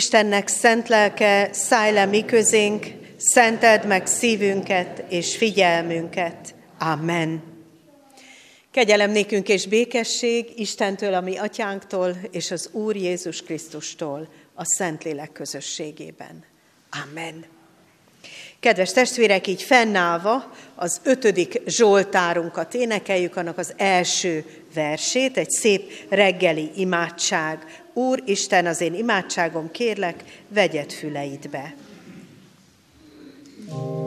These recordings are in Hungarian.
Istennek szent lelke, szállj le mi közénk, szenteld meg szívünket és figyelmünket. Amen. Kegyelem nékünk és békesség Istentől, a mi atyánktól, és az Úr Jézus Krisztustól, a Szentlélek közösségében. Amen. Kedves testvérek, így fennállva az ötödik Zsoltárunkat énekeljük, annak az első versét, egy szép reggeli imádság. Úr Isten, az én imádságom, kérlek, vegyed füleidbe. thank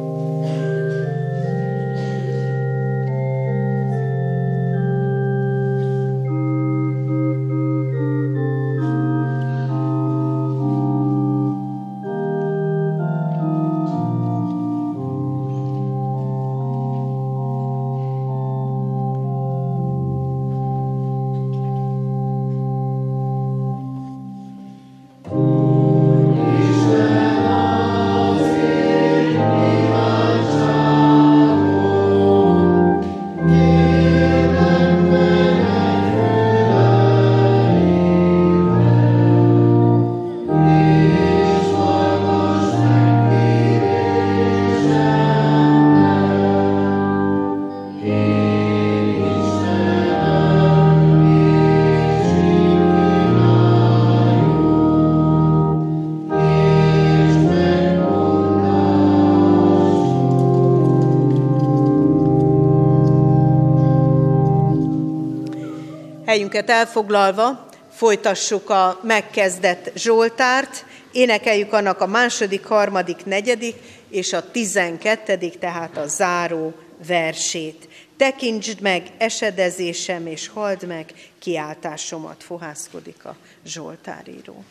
Helyünket elfoglalva folytassuk a megkezdett Zsoltárt, énekeljük annak a második, harmadik, negyedik és a tizenkettedik, tehát a záró versét. Tekintsd meg esedezésem, és halld meg kiáltásomat, fohászkodik a Zsoltáríró.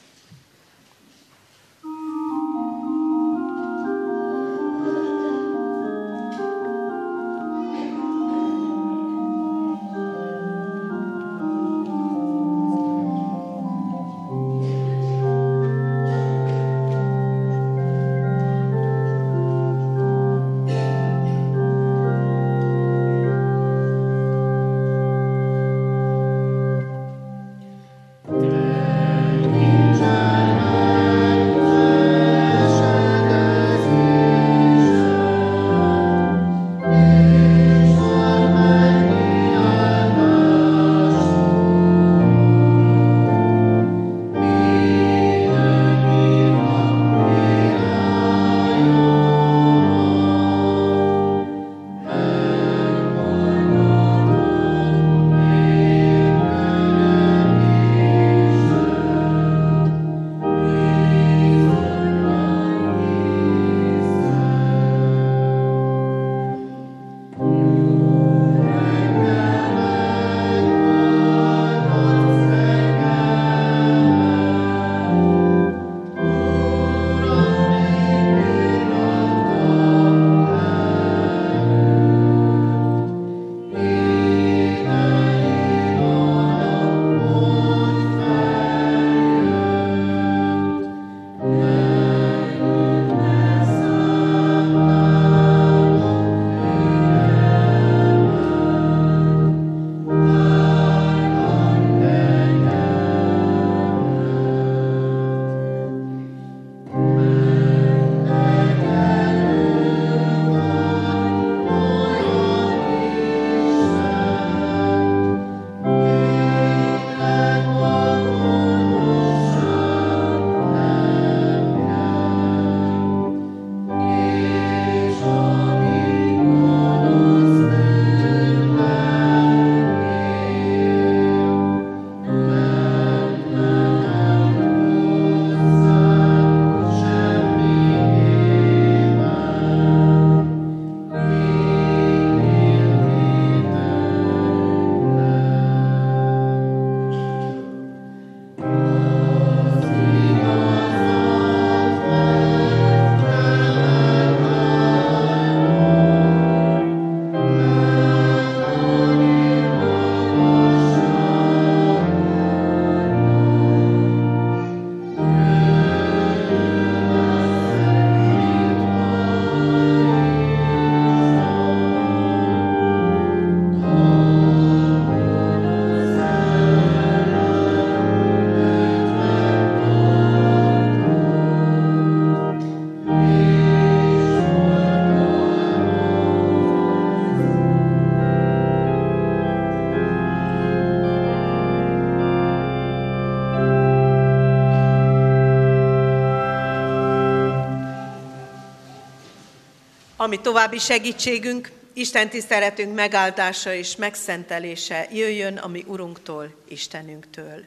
Ami további segítségünk, Isten tiszteletünk megáldása és megszentelése jöjjön a mi Urunktól, Istenünktől.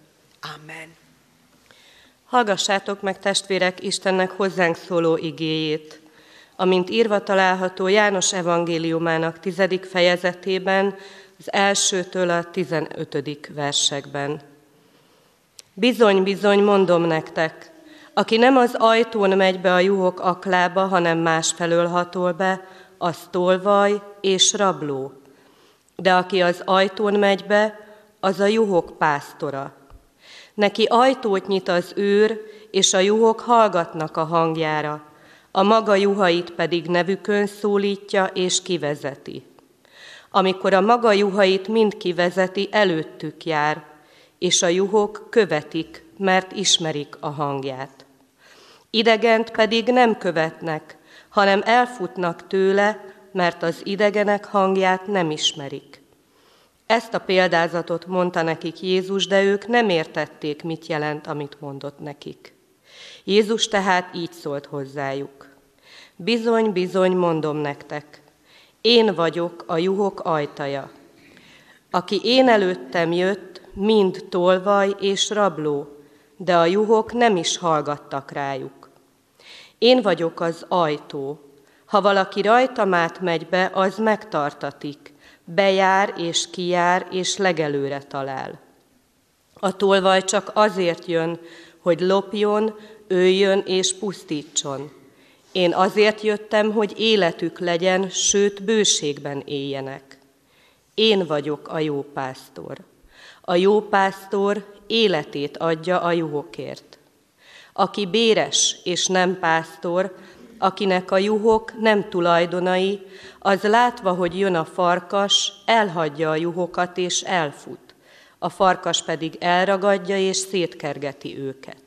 Amen. Hallgassátok meg, testvérek, Istennek hozzánk szóló igéjét, amint írva található János evangéliumának tizedik fejezetében, az elsőtől a tizenötödik versekben. Bizony, bizony, mondom nektek, aki nem az ajtón megy be a juhok aklába, hanem más felől hatol be, az tolvaj és rabló. De aki az ajtón megy be, az a juhok pásztora. Neki ajtót nyit az őr, és a juhok hallgatnak a hangjára, a maga juhait pedig nevükön szólítja és kivezeti. Amikor a maga juhait mind kivezeti, előttük jár, és a juhok követik, mert ismerik a hangját. Idegent pedig nem követnek, hanem elfutnak tőle, mert az idegenek hangját nem ismerik. Ezt a példázatot mondta nekik Jézus, de ők nem értették, mit jelent, amit mondott nekik. Jézus tehát így szólt hozzájuk. Bizony, bizony, mondom nektek, én vagyok a juhok ajtaja. Aki én előttem jött, mind tolvaj és rabló, de a juhok nem is hallgattak rájuk. Én vagyok az ajtó. Ha valaki rajtam át megy be, az megtartatik, bejár és kijár, és legelőre talál. A tolvaj csak azért jön, hogy lopjon, öljön és pusztítson. Én azért jöttem, hogy életük legyen, sőt bőségben éljenek. Én vagyok a jó pásztor. A jó pásztor életét adja a juhokért. Aki béres és nem pásztor, akinek a juhok nem tulajdonai, az látva, hogy jön a farkas, elhagyja a juhokat és elfut. A farkas pedig elragadja és szétkergeti őket.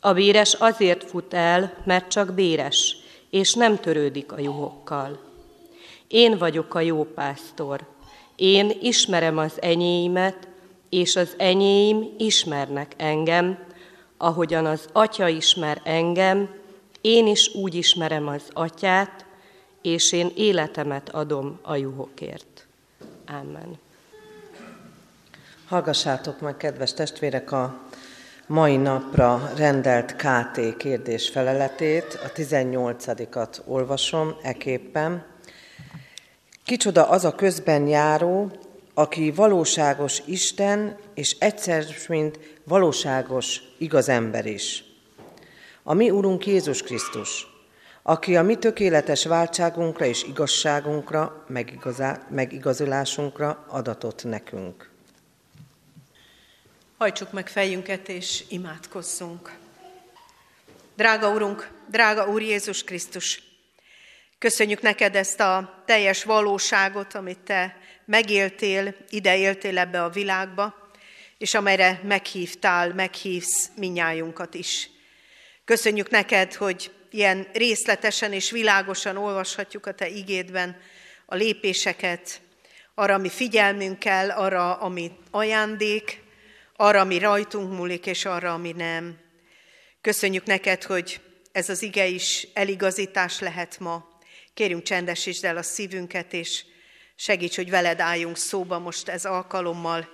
A béres azért fut el, mert csak béres, és nem törődik a juhokkal. Én vagyok a jó pásztor. Én ismerem az enyéimet, és az enyéim ismernek engem, ahogyan az Atya ismer engem, én is úgy ismerem az Atyát, és én életemet adom a juhokért. Amen. Hallgassátok meg, kedves testvérek, a mai napra rendelt KT kérdés feleletét, a 18-at olvasom eképpen. Kicsoda az a közben járó, aki valóságos Isten, és egyszer, mint valóságos igaz ember is. A mi Úrunk Jézus Krisztus, aki a mi tökéletes váltságunkra és igazságunkra, megigazulásunkra adatott nekünk. Hajtsuk meg fejünket és imádkozzunk. Drága Urunk, drága Úr Jézus Krisztus, köszönjük neked ezt a teljes valóságot, amit Te megéltél, ide éltél ebbe a világba, és amelyre meghívtál, meghívsz minnyájunkat is. Köszönjük neked, hogy ilyen részletesen és világosan olvashatjuk a Te igédben a lépéseket, arra, ami figyelmünkkel, arra, ami ajándék, arra, ami rajtunk múlik, és arra, ami nem. Köszönjük neked, hogy ez az ige is eligazítás lehet ma. Kérünk csendesítsd el a szívünket, és segíts, hogy veled álljunk szóba most ez alkalommal,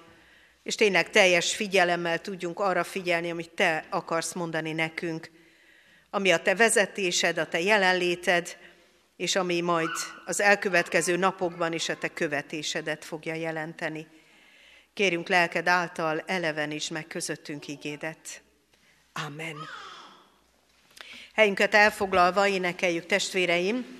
és tényleg teljes figyelemmel tudjunk arra figyelni, amit te akarsz mondani nekünk, ami a te vezetésed, a te jelenléted, és ami majd az elkövetkező napokban is a te követésedet fogja jelenteni. Kérünk lelked által eleven is meg közöttünk igédet. Amen. Helyünket elfoglalva énekeljük testvéreim,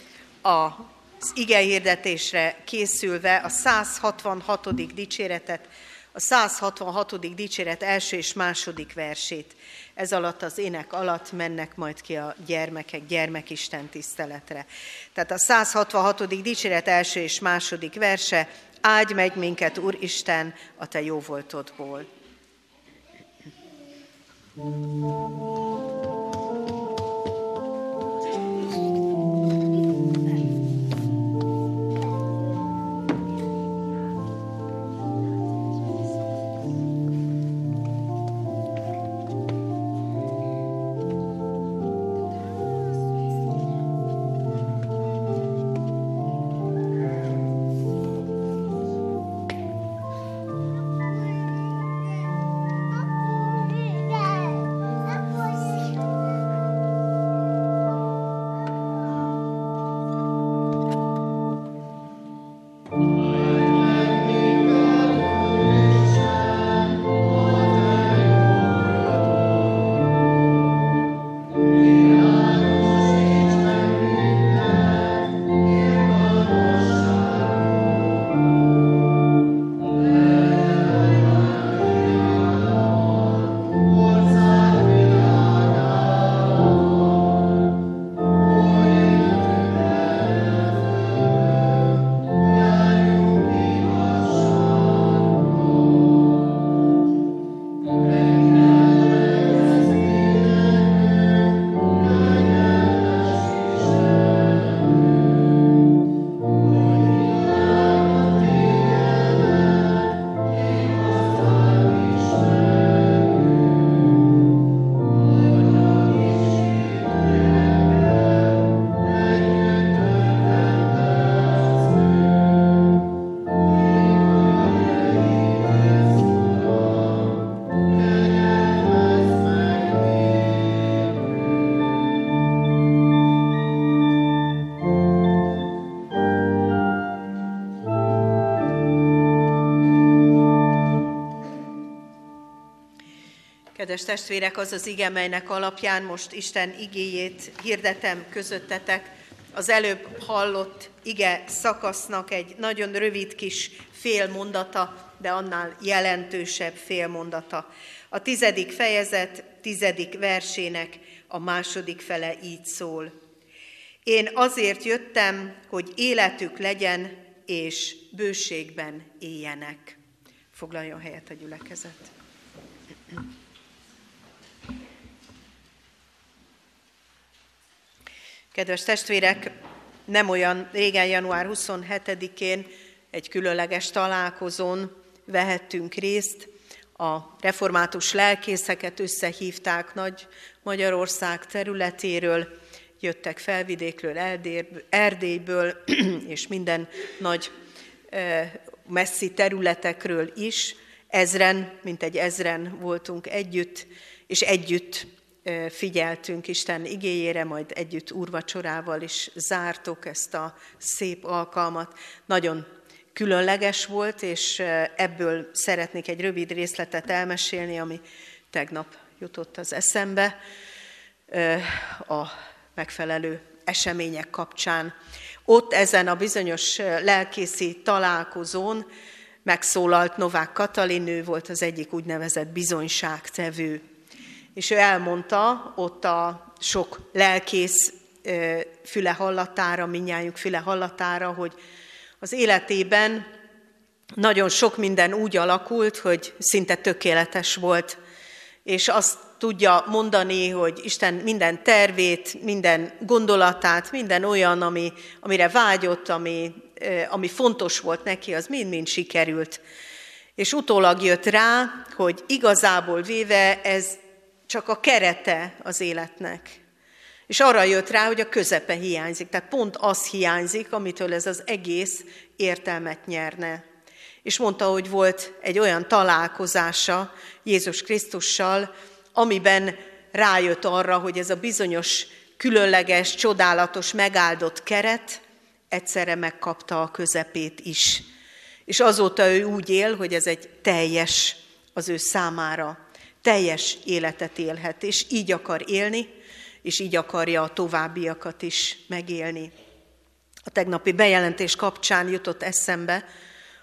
az ige hirdetésre készülve a 166. dicséretet, a 166. dicséret első és második versét. Ez alatt az ének alatt mennek majd ki a gyermekek gyermekisten tiszteletre. Tehát a 166. dicséret első és második verse, áldj meg minket, Úristen, a Te jó voltodból. thank you Kedves testvérek, az az ige, melynek alapján most Isten igéjét hirdetem közöttetek, az előbb hallott ige szakasznak egy nagyon rövid kis félmondata, de annál jelentősebb félmondata. A tizedik fejezet tizedik versének a második fele így szól. Én azért jöttem, hogy életük legyen, és bőségben éljenek. Foglaljon helyet a gyülekezet. Kedves testvérek, nem olyan régen, január 27-én egy különleges találkozón vehettünk részt. A református lelkészeket összehívták Nagy Magyarország területéről, jöttek felvidékről, Erdélyből, és minden nagy messzi területekről is. Ezren, mint egy ezren voltunk együtt, és együtt figyeltünk Isten igéjére, majd együtt úrvacsorával is zártuk ezt a szép alkalmat. Nagyon különleges volt, és ebből szeretnék egy rövid részletet elmesélni, ami tegnap jutott az eszembe a megfelelő események kapcsán. Ott ezen a bizonyos lelkészi találkozón megszólalt Novák Katalin, ő volt az egyik úgynevezett bizonyságtevő és ő elmondta ott a sok lelkész füle hallatára, minnyájuk füle hallatára, hogy az életében nagyon sok minden úgy alakult, hogy szinte tökéletes volt, és azt tudja mondani, hogy Isten minden tervét, minden gondolatát, minden olyan, ami, amire vágyott, ami, ami fontos volt neki, az mind-mind sikerült. És utólag jött rá, hogy igazából véve ez csak a kerete az életnek. És arra jött rá, hogy a közepe hiányzik. Tehát pont az hiányzik, amitől ez az egész értelmet nyerne. És mondta, hogy volt egy olyan találkozása Jézus Krisztussal, amiben rájött arra, hogy ez a bizonyos, különleges, csodálatos, megáldott keret egyszerre megkapta a közepét is. És azóta ő úgy él, hogy ez egy teljes az ő számára teljes életet élhet, és így akar élni, és így akarja a továbbiakat is megélni. A tegnapi bejelentés kapcsán jutott eszembe,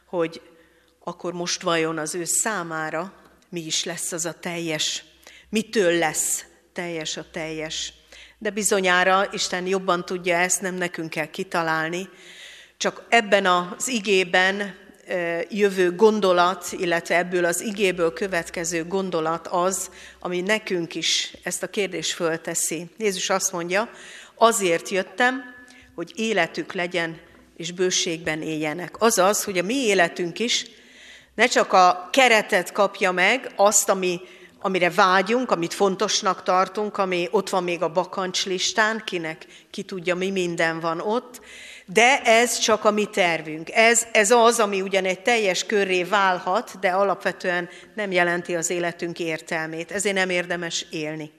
hogy akkor most vajon az ő számára mi is lesz az a teljes, mitől lesz teljes a teljes. De bizonyára Isten jobban tudja ezt, nem nekünk kell kitalálni, csak ebben az igében jövő gondolat, illetve ebből az igéből következő gondolat az, ami nekünk is ezt a kérdést fölteszi. Jézus azt mondja, azért jöttem, hogy életük legyen és bőségben éljenek. Azaz, hogy a mi életünk is ne csak a keretet kapja meg, azt, ami, amire vágyunk, amit fontosnak tartunk, ami ott van még a bakancslistán, kinek ki tudja, mi minden van ott, de ez csak a mi tervünk. Ez, ez az, ami ugyan egy teljes körré válhat, de alapvetően nem jelenti az életünk értelmét. Ezért nem érdemes élni.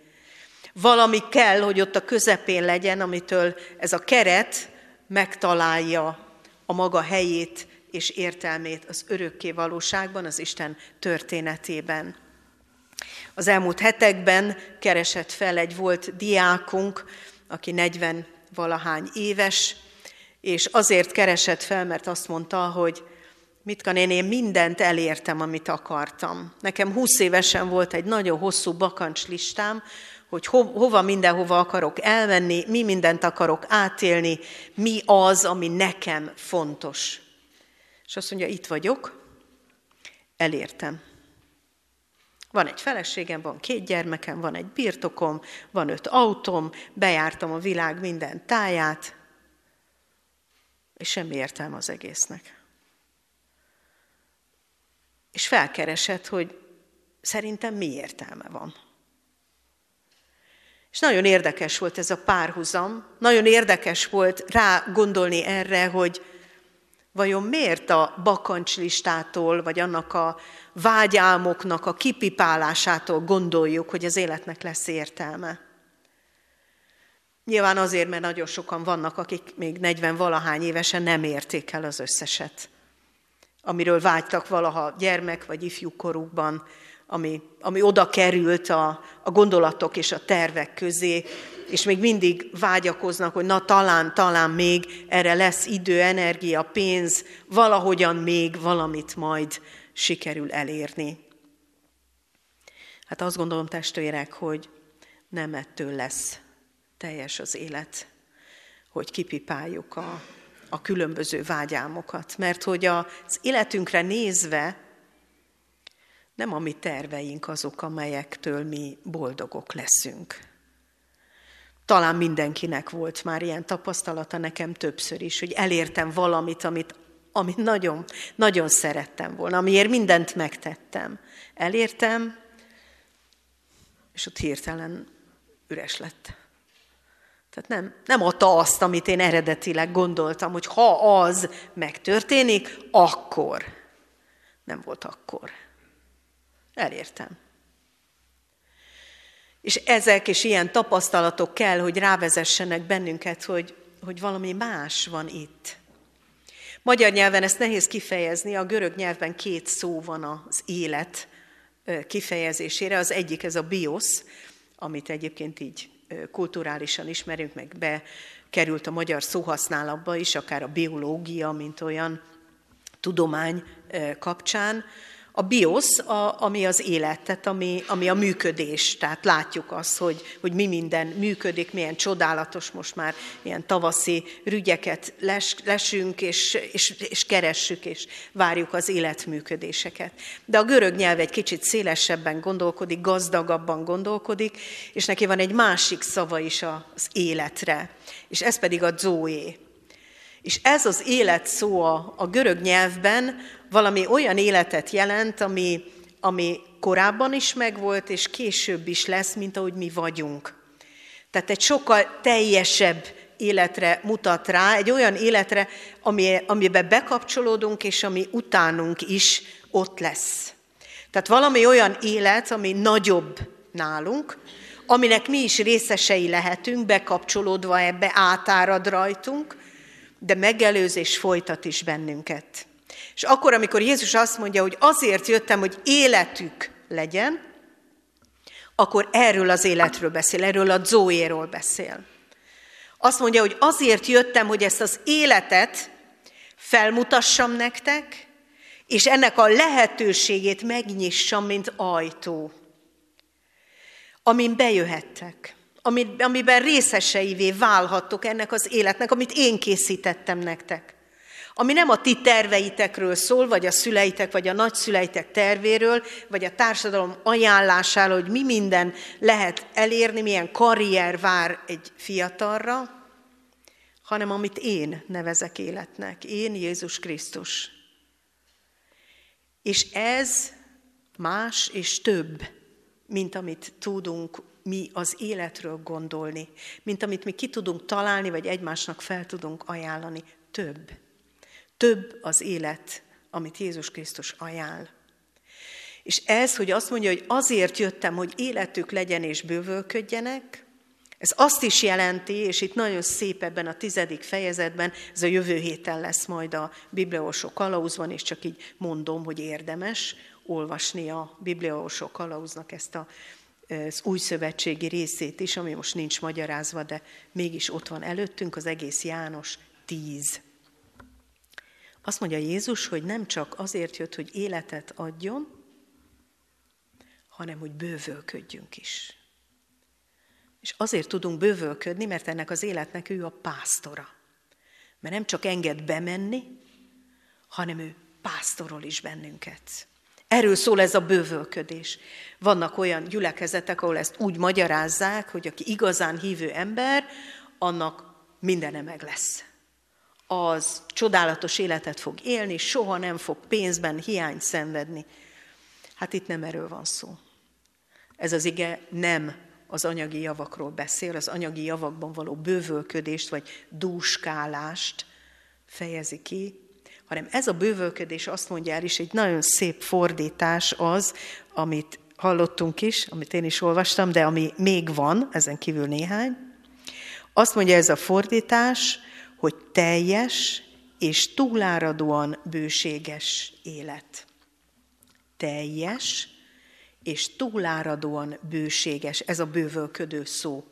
Valami kell, hogy ott a közepén legyen, amitől ez a keret megtalálja a maga helyét és értelmét az örökké valóságban, az Isten történetében. Az elmúlt hetekben keresett fel egy volt diákunk, aki 40 valahány éves, és azért keresett fel, mert azt mondta, hogy mit kan én, mindent elértem, amit akartam. Nekem 20 évesen volt egy nagyon hosszú bakancslistám, hogy ho- hova mindenhova akarok elmenni, mi mindent akarok átélni, mi az, ami nekem fontos. És azt mondja, itt vagyok, elértem. Van egy feleségem, van két gyermekem, van egy birtokom, van öt autóm, bejártam a világ minden táját, és semmi értelme az egésznek. És felkeresett, hogy szerintem mi értelme van. És nagyon érdekes volt ez a párhuzam, nagyon érdekes volt rá gondolni erre, hogy vajon miért a bakancslistától, vagy annak a vágyálmoknak a kipipálásától gondoljuk, hogy az életnek lesz értelme. Nyilván azért, mert nagyon sokan vannak, akik még 40 valahány évesen nem érték el az összeset, amiről vágytak valaha gyermek vagy ifjú korukban, ami, ami oda került a, a gondolatok és a tervek közé, és még mindig vágyakoznak, hogy na talán, talán még erre lesz idő, energia, pénz, valahogyan még valamit majd sikerül elérni. Hát azt gondolom, testvérek, hogy nem ettől lesz teljes az élet, hogy kipipáljuk a, a különböző vágyálmokat. Mert hogy az életünkre nézve nem a mi terveink azok, amelyektől mi boldogok leszünk. Talán mindenkinek volt már ilyen tapasztalata, nekem többször is, hogy elértem valamit, amit, amit nagyon, nagyon szerettem volna, amiért mindent megtettem. Elértem, és ott hirtelen üres lett. Tehát nem, nem adta azt, amit én eredetileg gondoltam, hogy ha az megtörténik, akkor. Nem volt akkor. Elértem. És ezek és ilyen tapasztalatok kell, hogy rávezessenek bennünket, hogy, hogy valami más van itt. Magyar nyelven ezt nehéz kifejezni, a görög nyelvben két szó van az élet kifejezésére. Az egyik ez a bios, amit egyébként így kulturálisan ismerünk, meg bekerült a magyar szóhasználatba is, akár a biológia, mint olyan tudomány kapcsán. A biosz, a, ami az élet, tehát ami, ami a működés. Tehát látjuk azt, hogy, hogy mi minden működik, milyen csodálatos most már, milyen tavaszi rügyeket les, lesünk, és, és, és keressük, és várjuk az életműködéseket. De a görög nyelv egy kicsit szélesebben gondolkodik, gazdagabban gondolkodik, és neki van egy másik szava is az életre, és ez pedig a zoé. És ez az élet szó a, a görög nyelvben valami olyan életet jelent, ami, ami korábban is megvolt, és később is lesz, mint ahogy mi vagyunk. Tehát egy sokkal teljesebb életre mutat rá, egy olyan életre, ami, amiben bekapcsolódunk, és ami utánunk is ott lesz. Tehát valami olyan élet, ami nagyobb nálunk, aminek mi is részesei lehetünk, bekapcsolódva ebbe, átárad rajtunk, de megelőzés folytat is bennünket. És akkor, amikor Jézus azt mondja, hogy azért jöttem, hogy életük legyen, akkor erről az életről beszél, erről a Zoéról beszél. Azt mondja, hogy azért jöttem, hogy ezt az életet felmutassam nektek, és ennek a lehetőségét megnyissam, mint ajtó, amin bejöhettek amiben részeseivé válhattok ennek az életnek, amit én készítettem nektek. Ami nem a ti terveitekről szól, vagy a szüleitek, vagy a nagyszüleitek tervéről, vagy a társadalom ajánlásáról, hogy mi minden lehet elérni, milyen karrier vár egy fiatalra, hanem amit én nevezek életnek. Én Jézus Krisztus. És ez más és több, mint amit tudunk mi az életről gondolni, mint amit mi ki tudunk találni, vagy egymásnak fel tudunk ajánlani. Több. Több az élet, amit Jézus Krisztus ajánl. És ez, hogy azt mondja, hogy azért jöttem, hogy életük legyen és bővölködjenek, ez azt is jelenti, és itt nagyon szép ebben a tizedik fejezetben, ez a jövő héten lesz majd a Bibliaolsó kalauzban, és csak így mondom, hogy érdemes olvasni a Bibliaolsó kalauznak ezt a az új szövetségi részét is, ami most nincs magyarázva, de mégis ott van előttünk, az egész János 10. Azt mondja Jézus, hogy nem csak azért jött, hogy életet adjon, hanem hogy bővölködjünk is. És azért tudunk bővölködni, mert ennek az életnek ő a pásztora. Mert nem csak enged bemenni, hanem ő pásztorol is bennünket. Erről szól ez a bővölködés. Vannak olyan gyülekezetek, ahol ezt úgy magyarázzák, hogy aki igazán hívő ember, annak mindene meg lesz. Az csodálatos életet fog élni, soha nem fog pénzben hiányt szenvedni. Hát itt nem erről van szó. Ez az ige nem az anyagi javakról beszél, az anyagi javakban való bővölködést vagy dúskálást fejezi ki, hanem ez a bővölködés azt mondja el is, egy nagyon szép fordítás az, amit hallottunk is, amit én is olvastam, de ami még van, ezen kívül néhány. Azt mondja ez a fordítás, hogy teljes és túláradóan bőséges élet. Teljes és túláradóan bőséges, ez a bővölködő szó.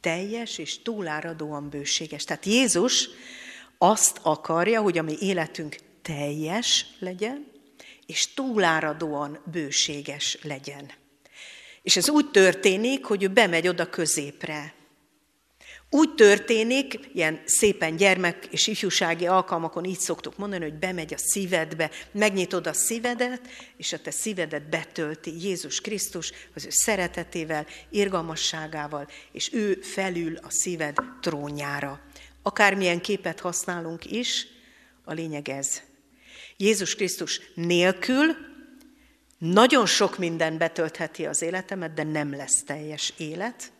Teljes és túláradóan bőséges. Tehát Jézus azt akarja, hogy a mi életünk teljes legyen, és túláradóan bőséges legyen. És ez úgy történik, hogy ő bemegy oda középre. Úgy történik, ilyen szépen gyermek és ifjúsági alkalmakon így szoktuk mondani, hogy bemegy a szívedbe, megnyitod a szívedet, és a te szívedet betölti Jézus Krisztus az ő szeretetével, irgalmasságával, és ő felül a szíved trónjára. Akármilyen képet használunk is, a lényeg ez. Jézus Krisztus nélkül nagyon sok minden betöltheti az életemet, de nem lesz teljes élet.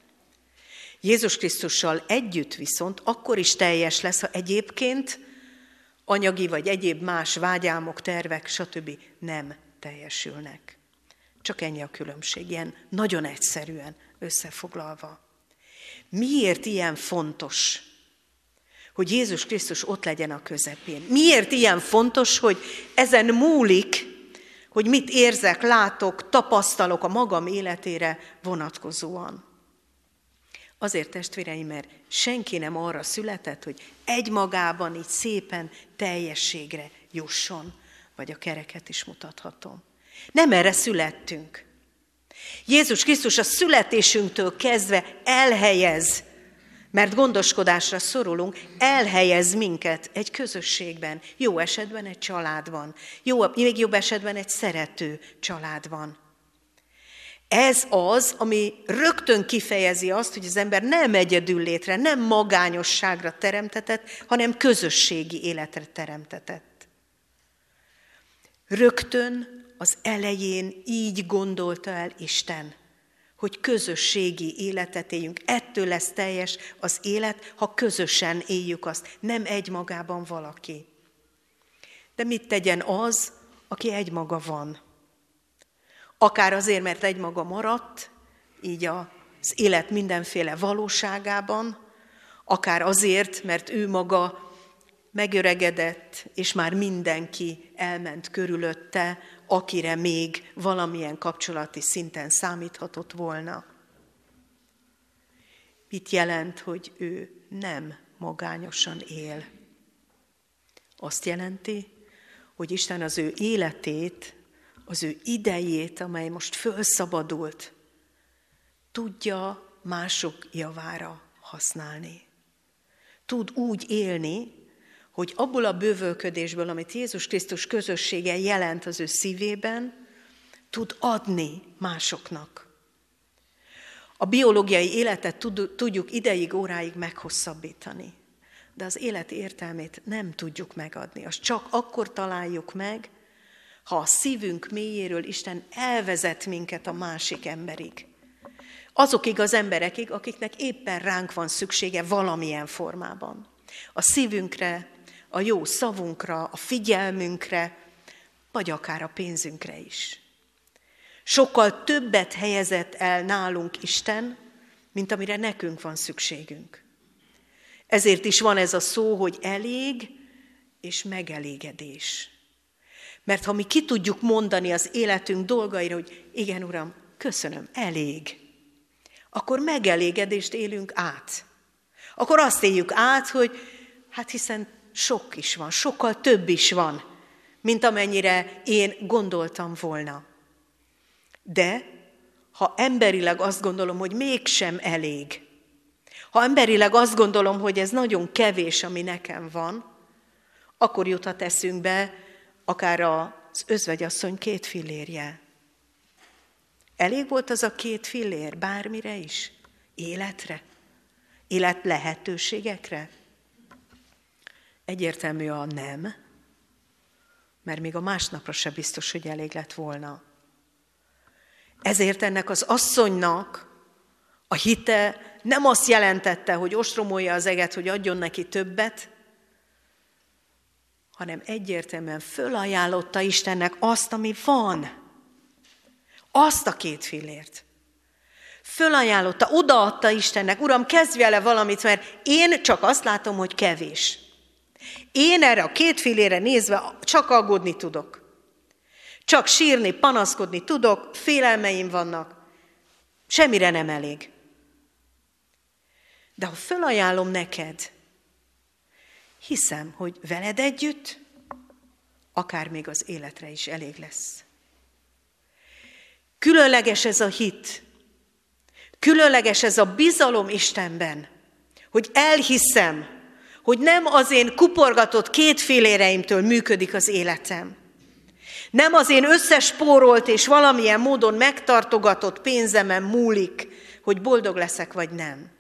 Jézus Krisztussal együtt viszont akkor is teljes lesz, ha egyébként anyagi vagy egyéb más vágyálmok, tervek, stb. nem teljesülnek. Csak ennyi a különbség, ilyen nagyon egyszerűen összefoglalva. Miért ilyen fontos, hogy Jézus Krisztus ott legyen a közepén? Miért ilyen fontos, hogy ezen múlik, hogy mit érzek, látok, tapasztalok a magam életére vonatkozóan? Azért, testvéreim, mert senki nem arra született, hogy egymagában így szépen teljességre jusson, vagy a kereket is mutathatom. Nem erre születtünk. Jézus Krisztus a születésünktől kezdve elhelyez, mert gondoskodásra szorulunk, elhelyez minket egy közösségben, jó esetben egy családban, jó, még jobb esetben egy szerető családban. Ez az, ami rögtön kifejezi azt, hogy az ember nem egyedül létre, nem magányosságra teremtetett, hanem közösségi életre teremtetett. Rögtön az elején így gondolta el Isten, hogy közösségi életet éljünk. Ettől lesz teljes az élet, ha közösen éljük azt, nem egymagában valaki. De mit tegyen az, aki egymaga van? Akár azért, mert egymaga maradt, így az élet mindenféle valóságában, akár azért, mert ő maga megöregedett, és már mindenki elment körülötte, akire még valamilyen kapcsolati szinten számíthatott volna. Mit jelent, hogy ő nem magányosan él? Azt jelenti, hogy Isten az ő életét az ő idejét, amely most fölszabadult, tudja mások javára használni. Tud úgy élni, hogy abból a bővölködésből, amit Jézus Krisztus közössége jelent az ő szívében, tud adni másoknak. A biológiai életet tudjuk ideig, óráig meghosszabbítani, de az élet értelmét nem tudjuk megadni. Azt csak akkor találjuk meg, ha a szívünk mélyéről Isten elvezet minket a másik emberig. Azokig az emberekig, akiknek éppen ránk van szüksége valamilyen formában. A szívünkre, a jó szavunkra, a figyelmünkre, vagy akár a pénzünkre is. Sokkal többet helyezett el nálunk Isten, mint amire nekünk van szükségünk. Ezért is van ez a szó, hogy elég és megelégedés. Mert ha mi ki tudjuk mondani az életünk dolgaira, hogy igen, Uram, köszönöm, elég, akkor megelégedést élünk át. Akkor azt éljük át, hogy hát hiszen sok is van, sokkal több is van, mint amennyire én gondoltam volna. De ha emberileg azt gondolom, hogy mégsem elég, ha emberileg azt gondolom, hogy ez nagyon kevés, ami nekem van, akkor juthat eszünkbe akár az özvegyasszony két fillérje. Elég volt az a két fillér bármire is? Életre? Élet lehetőségekre? Egyértelmű a nem, mert még a másnapra se biztos, hogy elég lett volna. Ezért ennek az asszonynak a hite nem azt jelentette, hogy ostromolja az eget, hogy adjon neki többet, hanem egyértelműen fölajánlotta Istennek azt, ami van. Azt a két fillért. Fölajánlotta, odaadta Istennek, Uram, kezdj vele valamit, mert én csak azt látom, hogy kevés. Én erre a két fillére nézve csak aggódni tudok. Csak sírni, panaszkodni tudok, félelmeim vannak, semmire nem elég. De ha fölajánlom neked, hiszem, hogy veled együtt, akár még az életre is elég lesz. Különleges ez a hit, különleges ez a bizalom Istenben, hogy elhiszem, hogy nem az én kuporgatott két filéreimtől működik az életem. Nem az én összespórolt és valamilyen módon megtartogatott pénzemen múlik, hogy boldog leszek vagy nem.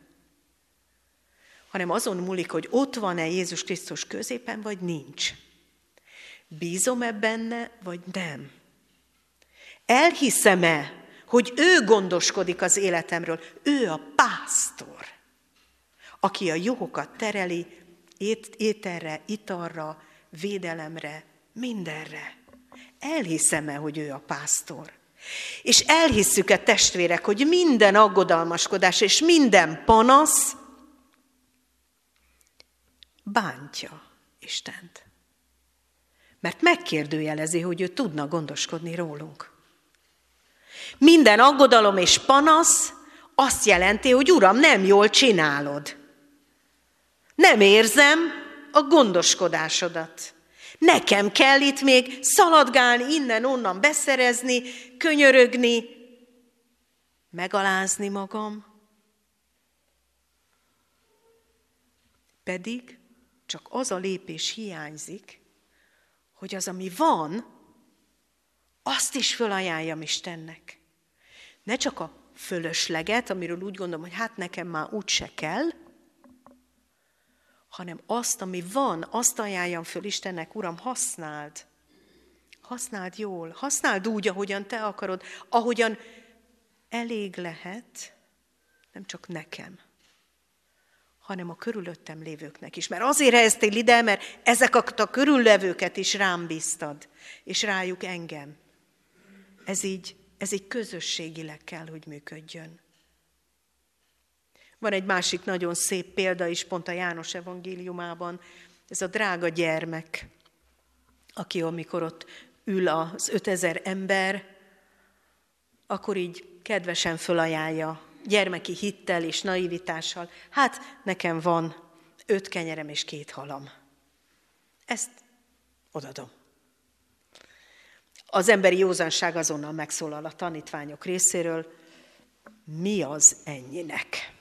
Hanem azon múlik, hogy ott van-e Jézus Krisztus középen, vagy nincs. Bízom-e benne, vagy nem? Elhiszem-e, hogy ő gondoskodik az életemről? Ő a pásztor, aki a juhokat tereli ét, ételre, italra, védelemre, mindenre. Elhiszem-e, hogy ő a pásztor? És elhisszük-e testvérek, hogy minden aggodalmaskodás és minden panasz bántja Istent? Mert megkérdőjelezi, hogy ő tudna gondoskodni rólunk. Minden aggodalom és panasz azt jelenti, hogy Uram, nem jól csinálod. Nem érzem a gondoskodásodat. Nekem kell itt még szaladgálni, innen-onnan beszerezni, könyörögni, megalázni magam. Pedig csak az a lépés hiányzik, hogy az, ami van, azt is fölajánljam Istennek. Ne csak a fölösleget, amiről úgy gondolom, hogy hát nekem már úgy se kell, hanem azt, ami van, azt ajánljam föl Istennek, Uram, használd. Használd jól, használd úgy, ahogyan te akarod, ahogyan elég lehet, nem csak nekem, hanem a körülöttem lévőknek is. Mert azért helyeztél ide, mert ezeket a körüllevőket is rám bíztad, és rájuk engem. Ez így, ez így közösségileg kell, hogy működjön. Van egy másik nagyon szép példa is, pont a János evangéliumában, ez a drága gyermek, aki amikor ott ül az ötezer ember, akkor így kedvesen fölajánlja, gyermeki hittel és naivitással, hát nekem van öt kenyerem és két halam. Ezt odadom. Az emberi józanság azonnal megszólal a tanítványok részéről, mi az ennyinek?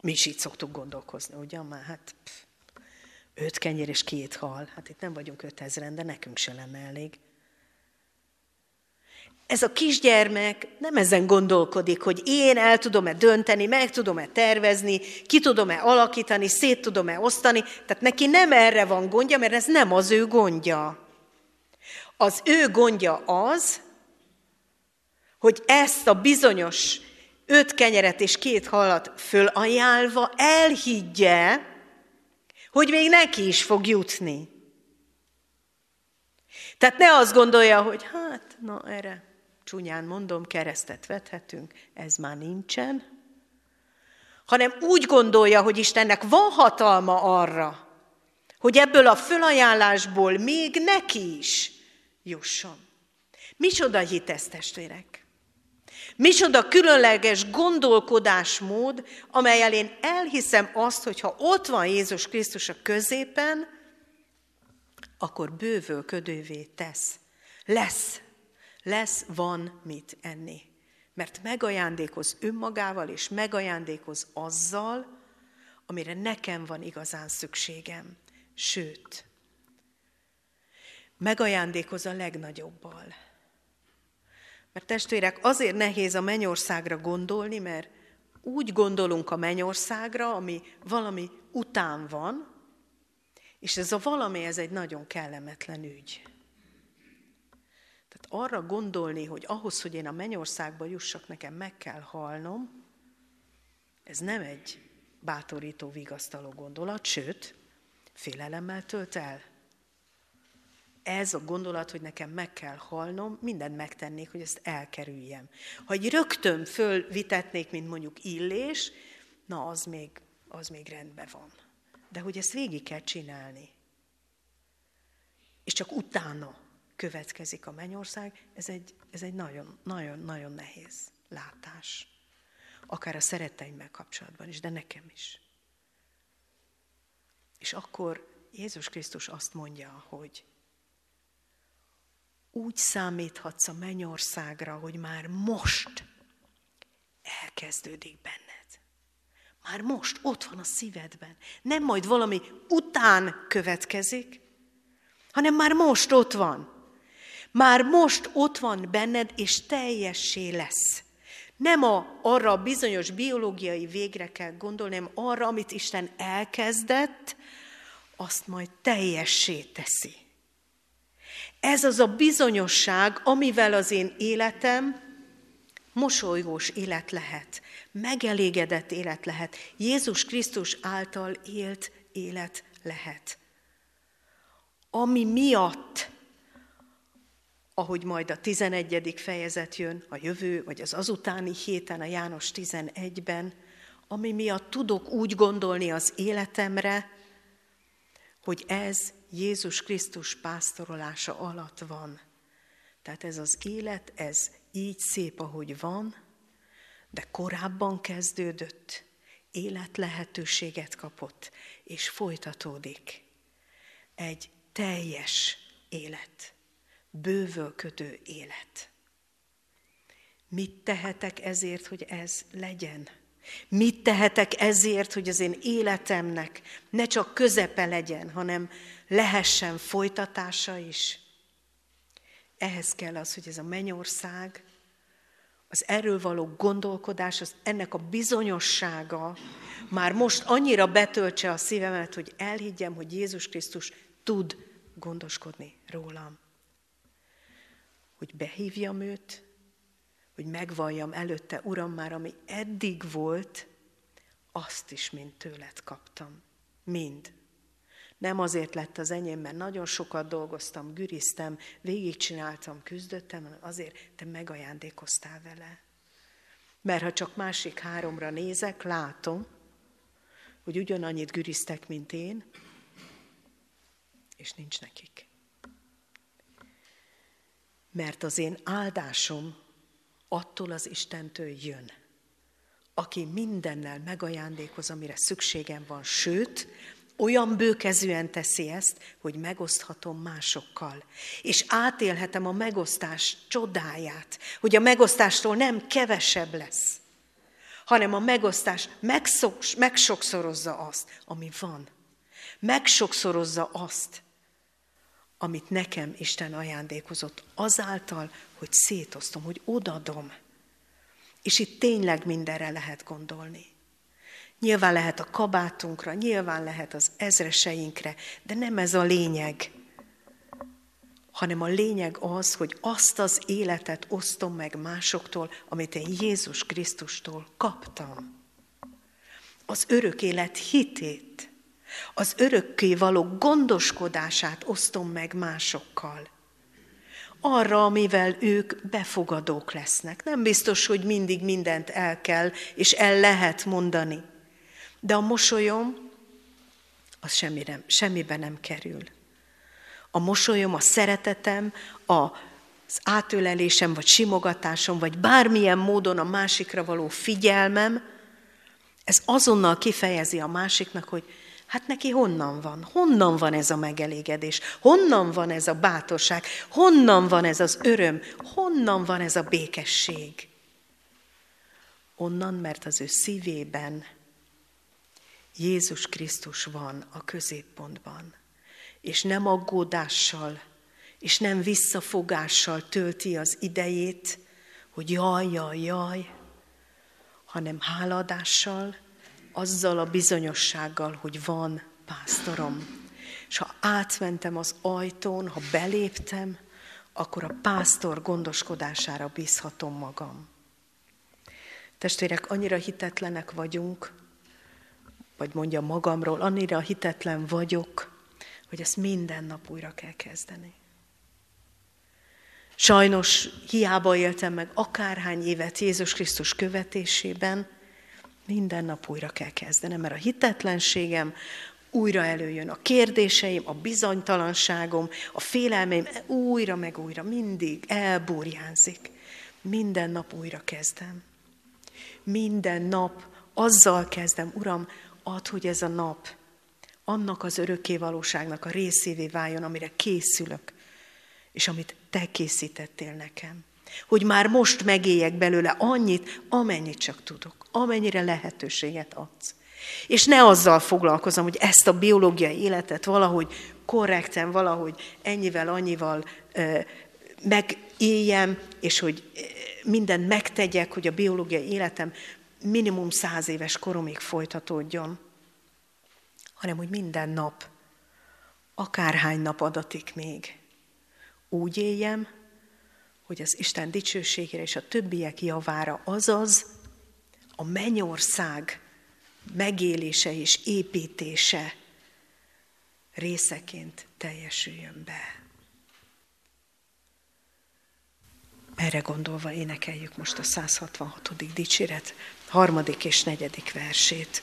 Mi is így szoktuk gondolkozni, ugye? Már hát pff, öt kenyér és két hal. Hát itt nem vagyunk ötezren, de nekünk se lenne elég. Ez a kisgyermek nem ezen gondolkodik, hogy én el tudom-e dönteni, meg tudom-e tervezni, ki tudom-e alakítani, szét tudom-e osztani. Tehát neki nem erre van gondja, mert ez nem az ő gondja. Az ő gondja az, hogy ezt a bizonyos öt kenyeret és két halat fölajánlva elhiggye, hogy még neki is fog jutni. Tehát ne azt gondolja, hogy hát, na erre csúnyán mondom, keresztet vethetünk, ez már nincsen, hanem úgy gondolja, hogy Istennek van hatalma arra, hogy ebből a fölajánlásból még neki is jusson. Micsoda hit ez, testvérek? Micsoda különleges gondolkodásmód, amelyel én elhiszem azt, hogy ha ott van Jézus Krisztus a középen, akkor bővölködővé tesz. Lesz, lesz, van mit enni. Mert megajándékoz önmagával, és megajándékoz azzal, amire nekem van igazán szükségem. Sőt, megajándékoz a legnagyobbal. Mert testvérek, azért nehéz a mennyországra gondolni, mert úgy gondolunk a mennyországra, ami valami után van, és ez a valami, ez egy nagyon kellemetlen ügy. Arra gondolni, hogy ahhoz, hogy én a mennyországba jussak, nekem meg kell halnom, ez nem egy bátorító, vigasztaló gondolat, sőt, félelemmel tölt el ez a gondolat, hogy nekem meg kell halnom, mindent megtennék, hogy ezt elkerüljem. Ha egy rögtön fölvitetnék, mint mondjuk illés, na az még, az még rendben van. De hogy ezt végig kell csinálni. És csak utána következik a mennyország, ez egy, ez egy nagyon, nagyon, nagyon nehéz látás. Akár a szeretteimmel kapcsolatban is, de nekem is. És akkor Jézus Krisztus azt mondja, hogy úgy számíthatsz a mennyországra, hogy már most elkezdődik benned. Már most ott van a szívedben. Nem majd valami után következik, hanem már most ott van. Már most ott van benned, és teljessé lesz. Nem a, arra a bizonyos biológiai végre kell gondolni, hanem arra, amit Isten elkezdett, azt majd teljessé teszi. Ez az a bizonyosság, amivel az én életem mosolygós élet lehet, megelégedett élet lehet, Jézus Krisztus által élt élet lehet. Ami miatt, ahogy majd a 11. fejezet jön, a jövő, vagy az azutáni héten, a János 11-ben, ami miatt tudok úgy gondolni az életemre, hogy ez Jézus Krisztus pásztorolása alatt van. Tehát ez az élet, ez így szép, ahogy van, de korábban kezdődött, élet lehetőséget kapott, és folytatódik. Egy teljes élet, bővölködő élet. Mit tehetek ezért, hogy ez legyen? Mit tehetek ezért, hogy az én életemnek ne csak közepe legyen, hanem lehessen folytatása is? Ehhez kell az, hogy ez a mennyország, az erről való gondolkodás, az ennek a bizonyossága már most annyira betöltse a szívemet, hogy elhiggyem, hogy Jézus Krisztus tud gondoskodni rólam. Hogy behívjam őt, hogy megvalljam előtte, Uram, már ami eddig volt, azt is mind tőled kaptam. Mind. Nem azért lett az enyém, mert nagyon sokat dolgoztam, güriztem, végigcsináltam, küzdöttem, hanem azért te megajándékoztál vele. Mert ha csak másik háromra nézek, látom, hogy ugyanannyit güriztek, mint én, és nincs nekik. Mert az én áldásom attól az Istentől jön, aki mindennel megajándékoz, amire szükségem van, sőt, olyan bőkezűen teszi ezt, hogy megoszthatom másokkal. És átélhetem a megosztás csodáját, hogy a megosztástól nem kevesebb lesz, hanem a megosztás megsokszorozza azt, ami van. Megsokszorozza azt, amit nekem Isten ajándékozott, azáltal, hogy szétoztom, hogy odadom. És itt tényleg mindenre lehet gondolni. Nyilván lehet a kabátunkra, nyilván lehet az ezreseinkre, de nem ez a lényeg, hanem a lényeg az, hogy azt az életet osztom meg másoktól, amit én Jézus Krisztustól kaptam. Az örök élet hitét, az örökké való gondoskodását osztom meg másokkal. Arra, amivel ők befogadók lesznek. Nem biztos, hogy mindig mindent el kell és el lehet mondani. De a mosolyom, az semmire, semmibe nem kerül. A mosolyom, a szeretetem, a, az átölelésem, vagy simogatásom, vagy bármilyen módon a másikra való figyelmem, ez azonnal kifejezi a másiknak, hogy hát neki honnan van? Honnan van ez a megelégedés? Honnan van ez a bátorság? Honnan van ez az öröm? Honnan van ez a békesség? Onnan, mert az ő szívében Jézus Krisztus van a középpontban, és nem aggódással, és nem visszafogással tölti az idejét, hogy jaj, jaj, jaj, hanem háladással, azzal a bizonyossággal, hogy van pásztorom. És ha átmentem az ajtón, ha beléptem, akkor a pásztor gondoskodására bízhatom magam. Testvérek, annyira hitetlenek vagyunk, vagy mondja magamról, annyira hitetlen vagyok, hogy ezt minden nap újra kell kezdeni. Sajnos hiába éltem meg akárhány évet Jézus Krisztus követésében, minden nap újra kell kezdenem, mert a hitetlenségem újra előjön a kérdéseim, a bizonytalanságom, a félelmeim, újra meg újra, mindig elburjánzik. Minden nap újra kezdem. Minden nap azzal kezdem, Uram, add, hogy ez a nap annak az örökké valóságnak a részévé váljon, amire készülök, és amit Te készítettél nekem. Hogy már most megéljek belőle annyit, amennyit csak tudok, amennyire lehetőséget adsz. És ne azzal foglalkozom, hogy ezt a biológiai életet valahogy korrekten, valahogy ennyivel, annyival ö, megéljem, és hogy mindent megtegyek, hogy a biológiai életem minimum száz éves koromig folytatódjon, hanem hogy minden nap, akárhány nap adatik még, úgy éljem, hogy az Isten dicsőségére és a többiek javára, azaz a mennyország megélése és építése részeként teljesüljön be. Erre gondolva énekeljük most a 166. dicséret harmadik és negyedik versét.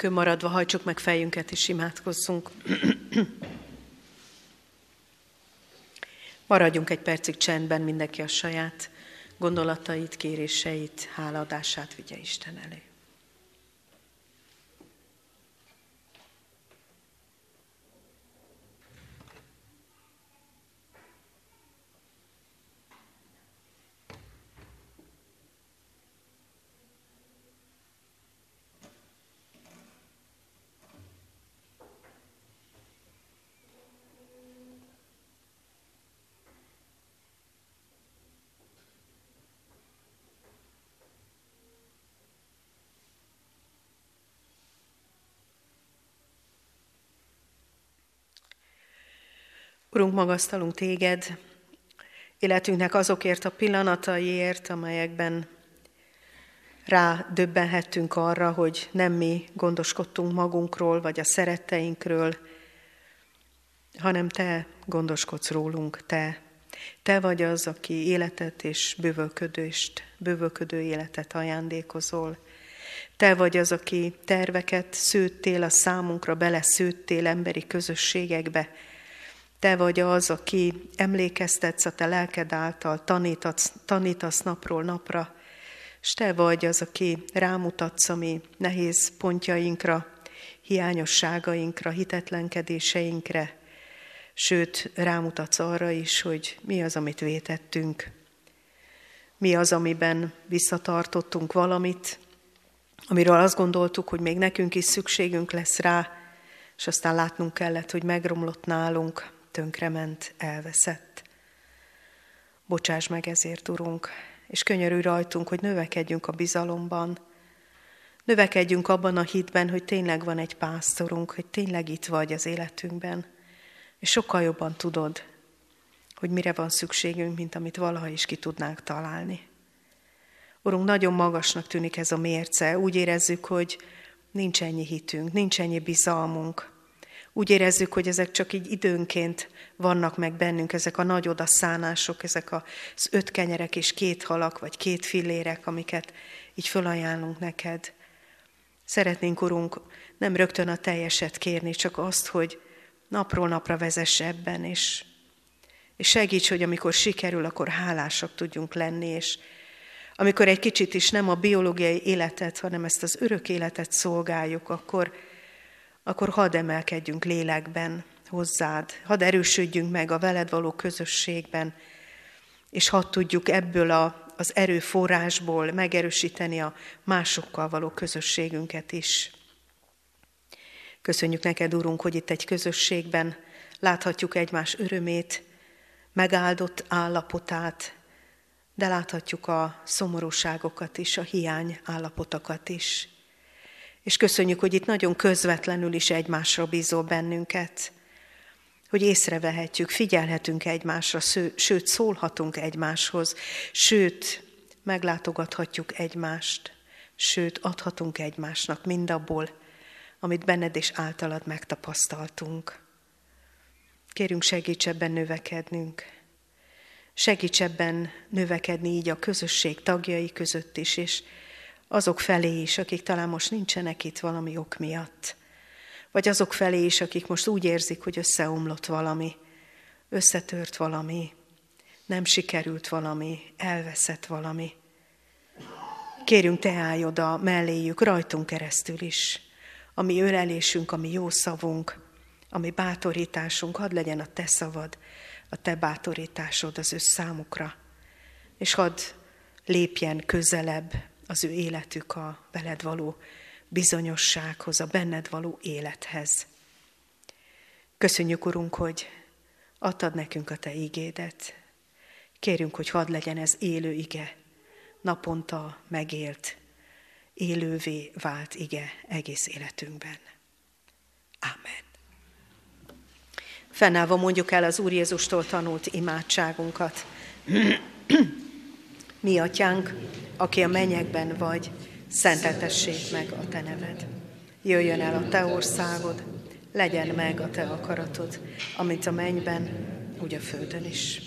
Helyünkön maradva hajtsuk meg fejünket és imádkozzunk. Maradjunk egy percig csendben, mindenki a saját gondolatait, kéréseit, hálaadását vigye Isten elé. Urunk, magasztalunk téged, életünknek azokért a pillanataiért, amelyekben rá döbbenhettünk arra, hogy nem mi gondoskodtunk magunkról, vagy a szeretteinkről, hanem Te gondoskodsz rólunk, Te. Te vagy az, aki életet és bővölködést, bővölködő életet ajándékozol. Te vagy az, aki terveket szőttél a számunkra, beleszőttél emberi közösségekbe, te vagy az, aki emlékeztetsz a te lelked által, tanítasz, tanítasz napról napra, és te vagy az, aki rámutatsz a mi nehéz pontjainkra, hiányosságainkra, hitetlenkedéseinkre, sőt, rámutatsz arra is, hogy mi az, amit vétettünk, mi az, amiben visszatartottunk valamit, amiről azt gondoltuk, hogy még nekünk is szükségünk lesz rá, és aztán látnunk kellett, hogy megromlott nálunk, tönkrement, elveszett. Bocsáss meg ezért, Urunk, és könyörülj rajtunk, hogy növekedjünk a bizalomban, növekedjünk abban a hitben, hogy tényleg van egy pásztorunk, hogy tényleg itt vagy az életünkben, és sokkal jobban tudod, hogy mire van szükségünk, mint amit valaha is ki tudnánk találni. Urunk, nagyon magasnak tűnik ez a mérce. Úgy érezzük, hogy nincs ennyi hitünk, nincs ennyi bizalmunk. Úgy érezzük, hogy ezek csak így időnként vannak meg bennünk, ezek a nagy odaszánások, ezek az öt kenyerek és két halak, vagy két fillérek, amiket így fölajánlunk neked. Szeretnénk, Urunk, nem rögtön a teljeset kérni, csak azt, hogy napról napra vezess ebben, és, és segíts, hogy amikor sikerül, akkor hálásak tudjunk lenni, és amikor egy kicsit is nem a biológiai életet, hanem ezt az örök életet szolgáljuk, akkor, akkor hadd emelkedjünk lélekben hozzád, hadd erősödjünk meg a veled való közösségben, és hadd tudjuk ebből a, az erőforrásból megerősíteni a másokkal való közösségünket is. Köszönjük neked, Urunk, hogy itt egy közösségben láthatjuk egymás örömét, megáldott állapotát, de láthatjuk a szomorúságokat is, a hiány állapotokat is. És köszönjük, hogy itt nagyon közvetlenül is egymásra bízol bennünket, hogy észrevehetjük, figyelhetünk egymásra, sőt, szólhatunk egymáshoz, sőt, meglátogathatjuk egymást, sőt, adhatunk egymásnak mindabból, amit benned és általad megtapasztaltunk. Kérünk, segíts ebben növekednünk. Segíts ebben növekedni így a közösség tagjai között is, és azok felé is, akik talán most nincsenek itt valami ok miatt. Vagy azok felé is, akik most úgy érzik, hogy összeomlott valami, összetört valami, nem sikerült valami, elveszett valami. Kérünk, te állj oda melléjük, rajtunk keresztül is. A mi ölelésünk, a mi jó szavunk, a mi bátorításunk, hadd legyen a te szavad, a te bátorításod az ő számukra, és hadd lépjen közelebb az ő életük a veled való bizonyossághoz, a benned való élethez. Köszönjük, Urunk, hogy adtad nekünk a Te ígédet. Kérünk, hogy hadd legyen ez élő ige, naponta megélt, élővé vált ige egész életünkben. Amen. Fennállva mondjuk el az Úr Jézustól tanult imádságunkat. Mi, atyánk, aki a mennyekben vagy, szenteltessék meg a te neved. Jöjjön el a te országod, legyen meg a te akaratod, amit a mennyben, úgy a földön is.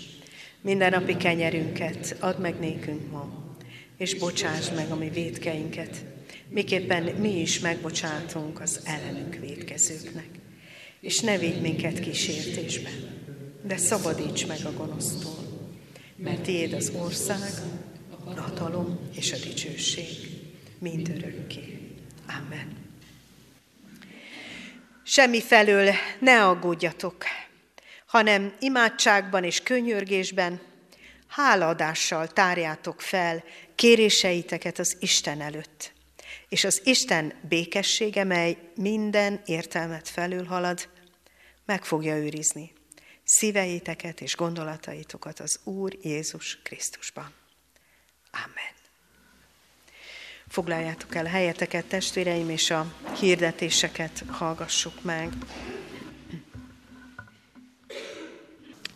Minden napi kenyerünket add meg nékünk ma, és bocsásd meg a mi védkeinket, miképpen mi is megbocsátunk az ellenünk védkezőknek. És ne védj minket kísértésbe, de szabadíts meg a gonosztól, mert tiéd az ország, a hatalom és a dicsőség, mind örökké. Amen. Semmi felől ne aggódjatok, hanem imádságban és könyörgésben hálaadással tárjátok fel kéréseiteket az Isten előtt. És az Isten békessége, mely minden értelmet felülhalad, meg fogja őrizni szíveiteket és gondolataitokat az Úr Jézus Krisztusban. Amen. Foglaljátok el helyeteket, testvéreim, és a hirdetéseket hallgassuk meg.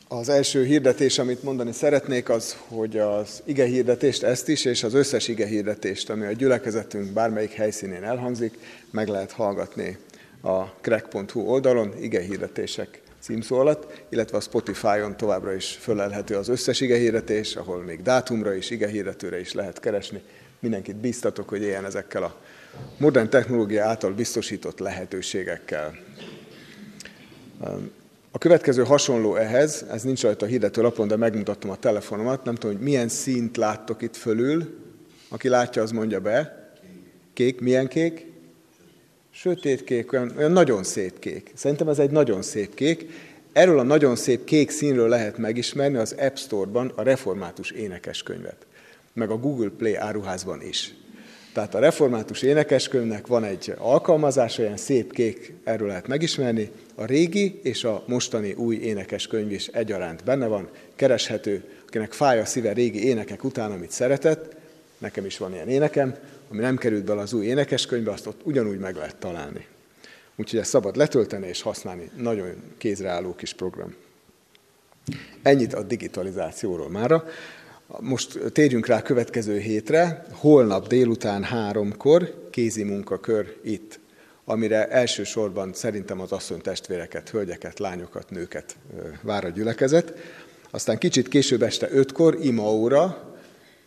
Az első hirdetés, amit mondani szeretnék, az, hogy az ige hirdetést, ezt is, és az összes ige hirdetést, ami a gyülekezetünk bármelyik helyszínén elhangzik, meg lehet hallgatni a crack.hu oldalon, ige hirdetések címszó alatt, illetve a Spotify-on továbbra is fölelhető az összes ige hirdetés, ahol még dátumra is, ige hirdetőre is lehet keresni. Mindenkit bíztatok, hogy éljen ezekkel a modern technológia által biztosított lehetőségekkel. A következő hasonló ehhez, ez nincs rajta a hirdető lapon, de megmutattam a telefonomat, nem tudom, hogy milyen színt láttok itt fölül. Aki látja, az mondja be. Kék, milyen kék? Sötét kék, olyan, olyan nagyon szép kék. Szerintem ez egy nagyon szép kék. Erről a nagyon szép kék színről lehet megismerni az App Store-ban a református énekeskönyvet, meg a Google Play áruházban is. Tehát a református énekeskönyvnek van egy alkalmazása, olyan szép kék, erről lehet megismerni. A régi és a mostani új énekeskönyv is egyaránt benne van, kereshető, akinek fáj a szíve régi énekek után, amit szeretett, nekem is van ilyen énekem, ami nem került bele az új énekeskönyvbe, azt ott ugyanúgy meg lehet találni. Úgyhogy ezt szabad letölteni és használni. Nagyon kézreálló kis program. Ennyit a digitalizációról mára. Most térjünk rá a következő hétre. Holnap délután háromkor kézi munkakör itt, amire elsősorban szerintem az asszony testvéreket, hölgyeket, lányokat, nőket vár a gyülekezet. Aztán kicsit később este ötkor ima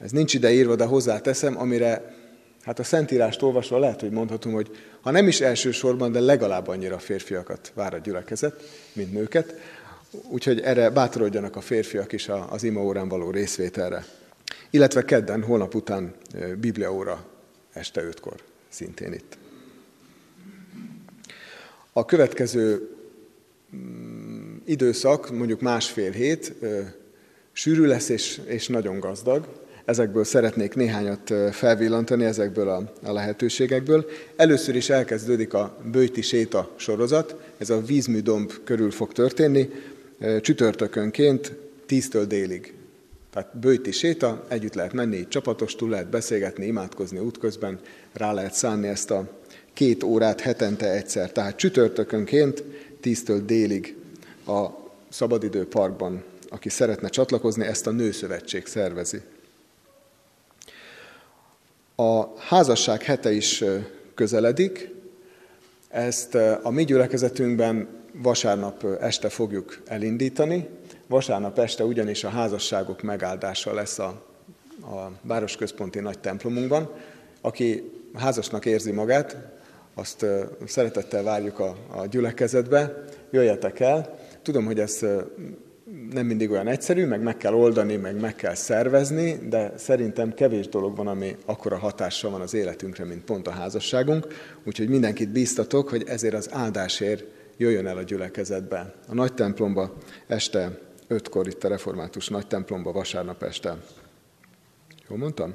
ez nincs ide írva, de hozzáteszem, amire hát a Szentírást olvasva lehet, hogy mondhatom, hogy ha nem is elsősorban, de legalább annyira férfiakat vár a gyülekezet, mint nőket. Úgyhogy erre bátorodjanak a férfiak is az ima órán való részvételre. Illetve kedden, holnap után Biblia óra este ötkor, szintén itt. A következő mm, időszak, mondjuk másfél hét, sűrű lesz és, és nagyon gazdag. Ezekből szeretnék néhányat felvillantani, ezekből a, a lehetőségekből. Először is elkezdődik a Bőti séta sorozat, ez a vízműdomb körül fog történni, csütörtökönként 10-től délig. Tehát bőti séta, együtt lehet menni, csapatostul lehet beszélgetni, imádkozni útközben, rá lehet szánni ezt a két órát hetente egyszer. Tehát csütörtökönként 10-től délig a Szabadidő Parkban, aki szeretne csatlakozni, ezt a Nőszövetség szervezi. A házasság hete is közeledik, ezt a mi gyülekezetünkben vasárnap este fogjuk elindítani. Vasárnap este ugyanis a házasságok megáldása lesz a, a városközponti nagy templomunkban. Aki házasnak érzi magát, azt szeretettel várjuk a, a gyülekezetbe, jöjjetek el. Tudom, hogy ez nem mindig olyan egyszerű, meg meg kell oldani, meg meg kell szervezni, de szerintem kevés dolog van, ami akkora hatással van az életünkre, mint pont a házasságunk. Úgyhogy mindenkit bíztatok, hogy ezért az áldásért jöjjön el a gyülekezetbe. A nagy templomba este ötkor itt a református nagy templomba vasárnap este. Jól mondtam?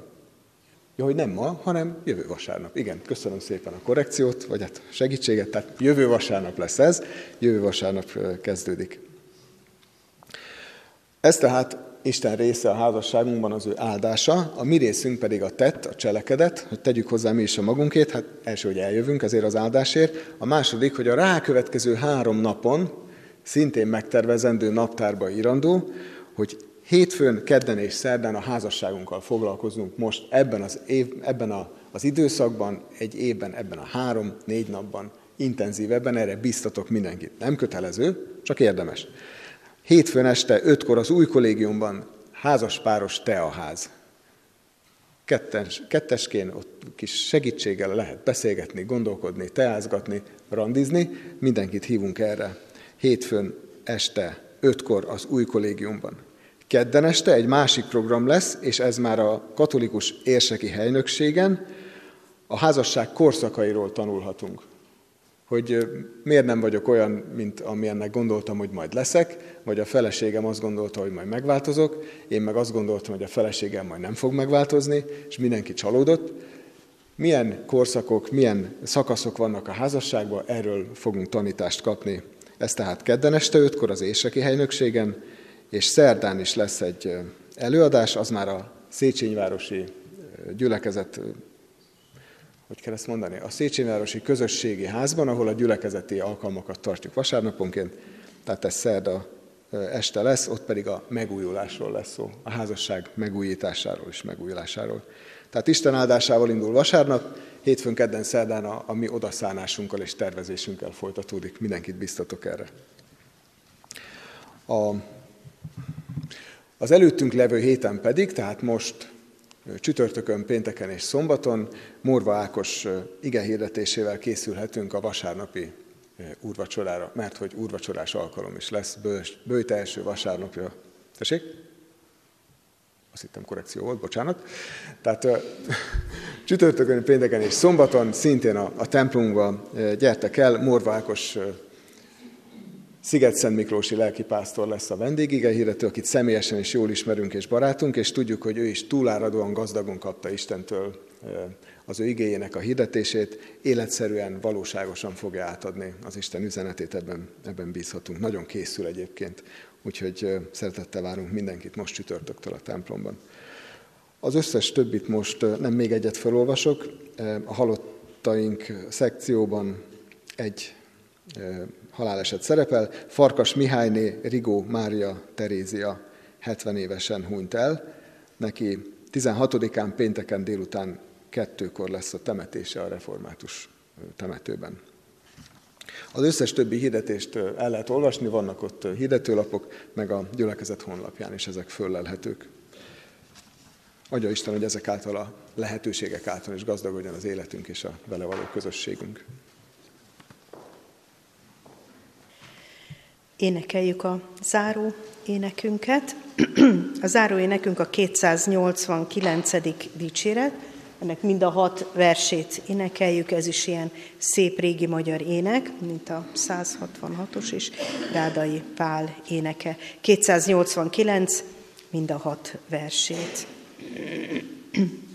Ja, hogy nem ma, hanem jövő vasárnap. Igen, köszönöm szépen a korrekciót, vagy hát segítséget, tehát jövő vasárnap lesz ez, jövő vasárnap kezdődik. Ez tehát Isten része a házasságunkban az ő áldása, a mi részünk pedig a tett, a cselekedet, hogy tegyük hozzá mi is a magunkét, hát első, hogy eljövünk ezért az áldásért, a második, hogy a rákövetkező három napon, szintén megtervezendő naptárba írandó, hogy hétfőn, kedden és szerdán a házasságunkkal foglalkozunk most ebben az, év, ebben a, az időszakban, egy évben, ebben a három-négy napban, intenzívebben, erre biztatok mindenkit. Nem kötelező, csak érdemes. Hétfőn este ötkor az új kollégiumban házaspáros teaház. Kettes, kettesként ott kis segítséggel lehet beszélgetni, gondolkodni, teázgatni, randizni. Mindenkit hívunk erre. Hétfőn este ötkor az új kollégiumban. Kedden este egy másik program lesz, és ez már a katolikus érseki helynökségen, a házasság korszakairól tanulhatunk hogy miért nem vagyok olyan, mint amilyennek gondoltam, hogy majd leszek, vagy a feleségem azt gondolta, hogy majd megváltozok, én meg azt gondoltam, hogy a feleségem majd nem fog megváltozni, és mindenki csalódott. Milyen korszakok, milyen szakaszok vannak a házasságban, erről fogunk tanítást kapni. Ez tehát kedden este ötkor az Érseki helynökségen, és szerdán is lesz egy előadás, az már a Széchenyvárosi gyülekezet hogy kell ezt mondani, a Széchenyvárosi Közösségi Házban, ahol a gyülekezeti alkalmakat tartjuk vasárnaponként, tehát ez szerda este lesz, ott pedig a megújulásról lesz szó, a házasság megújításáról és megújulásáról. Tehát Isten áldásával indul vasárnap, hétfőn, kedden, szerdán a, a mi odaszánásunkkal és tervezésünkkel folytatódik. Mindenkit biztatok erre. A, az előttünk levő héten pedig, tehát most csütörtökön, pénteken és szombaton Morva Ákos ige hirdetésével készülhetünk a vasárnapi úrvacsorára, mert hogy úrvacsorás alkalom is lesz, bőjt első vasárnapja. Tessék? Azt hittem korrekció volt, bocsánat. Tehát csütörtökön, pénteken és szombaton szintén a, a templomunkba gyertek el, Morva Ákos Sziget Szent Miklósi lelkipásztor lesz a vendégige hirdető, akit személyesen is jól ismerünk és barátunk, és tudjuk, hogy ő is túláradóan gazdagon kapta Istentől az ő igényének a hirdetését, életszerűen, valóságosan fogja átadni az Isten üzenetét, ebben, ebben bízhatunk. Nagyon készül egyébként, úgyhogy szeretettel várunk mindenkit most csütörtöktől a templomban. Az összes többit most nem még egyet felolvasok, a halottaink szekcióban egy haláleset szerepel. Farkas Mihályné Rigó Mária Terézia 70 évesen hunyt el. Neki 16-án pénteken délután kettőkor lesz a temetése a református temetőben. Az összes többi hirdetést el lehet olvasni, vannak ott hirdetőlapok, meg a gyülekezet honlapján is ezek föllelhetők. Adja Isten, hogy ezek által a lehetőségek által is gazdagodjon az életünk és a vele való közösségünk. Énekeljük a záró énekünket. A záró énekünk a 289. dicséret, ennek mind a hat versét énekeljük, ez is ilyen szép régi magyar ének, mint a 166-os és Rádai Pál éneke. 289, mind a hat versét.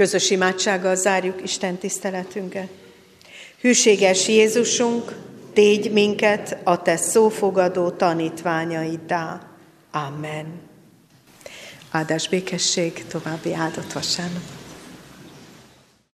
Közös imádsággal zárjuk Isten tiszteletünket. Hűséges Jézusunk, tégy minket a Te szófogadó tanítványaiddá. Amen. Áldás békesség, további áldott vasárnap.